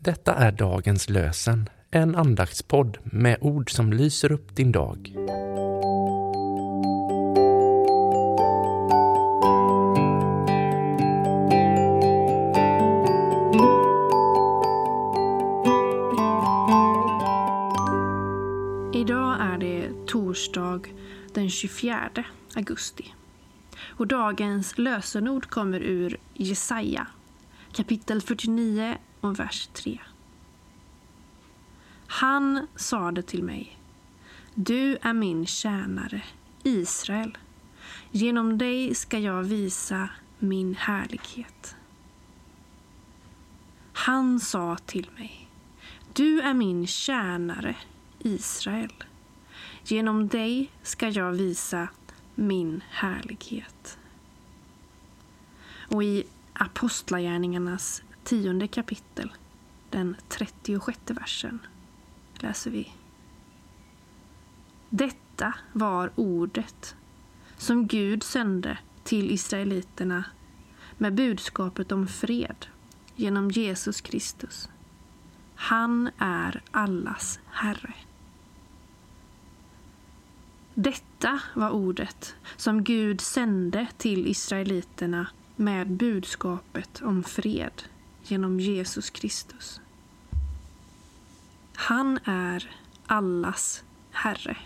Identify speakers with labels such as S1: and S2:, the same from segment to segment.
S1: Detta är dagens lösen, en andaktspodd med ord som lyser upp din dag.
S2: Idag är det torsdag den 24 augusti. Och dagens lösenord kommer ur Jesaja kapitel 49 och vers 3. Han sade till mig Du är min tjänare, Israel. Genom dig ska jag visa min härlighet. Han sa till mig Du är min tjänare, Israel. Genom dig ska jag visa min härlighet. Och i Apostlagärningarnas tionde kapitel, den 36 versen, läser vi. Detta var ordet som Gud sände till israeliterna med budskapet om fred genom Jesus Kristus. Han är allas Herre. Detta var ordet som Gud sände till israeliterna med budskapet om fred genom Jesus Kristus. Han är allas Herre.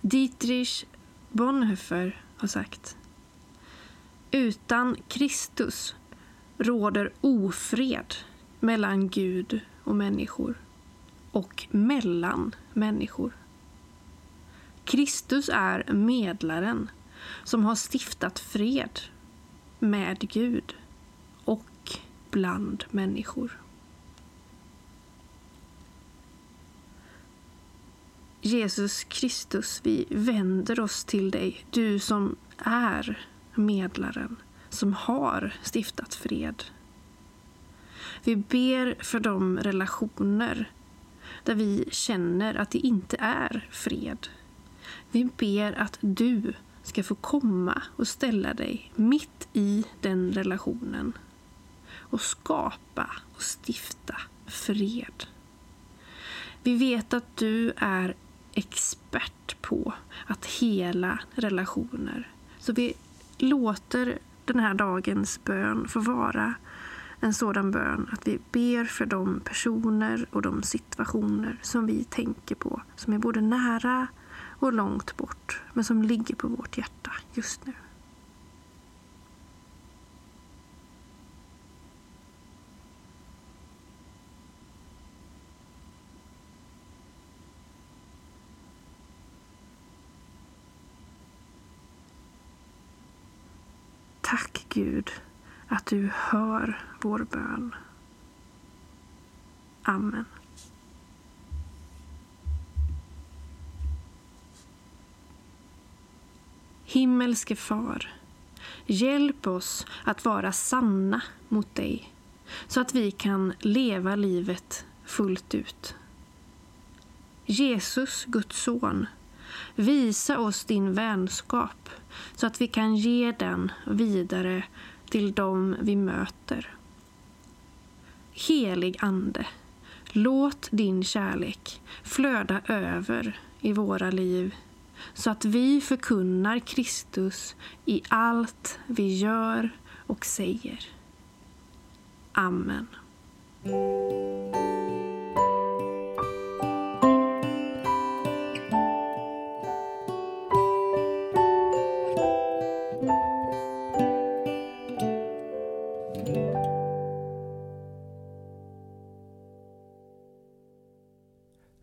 S2: Dietrich Bonhoeffer har sagt Utan Kristus råder ofred mellan Gud och människor och mellan människor. Kristus är medlaren som har stiftat fred med Gud och bland människor. Jesus Kristus, vi vänder oss till dig, du som är medlaren, som har stiftat fred. Vi ber för de relationer där vi känner att det inte är fred. Vi ber att du ska få komma och ställa dig mitt i den relationen och skapa och stifta fred. Vi vet att du är expert på att hela relationer. Så vi låter den här dagens bön få vara en sådan bön att vi ber för de personer och de situationer som vi tänker på, som är både nära och långt bort, men som ligger på vårt hjärta just nu. Tack Gud att du hör vår bön. Amen. Himmelske Far, hjälp oss att vara sanna mot dig så att vi kan leva livet fullt ut. Jesus, Guds son, visa oss din vänskap så att vi kan ge den vidare till dem vi möter. Helig Ande, låt din kärlek flöda över i våra liv så att vi förkunnar Kristus i allt vi gör och säger. Amen.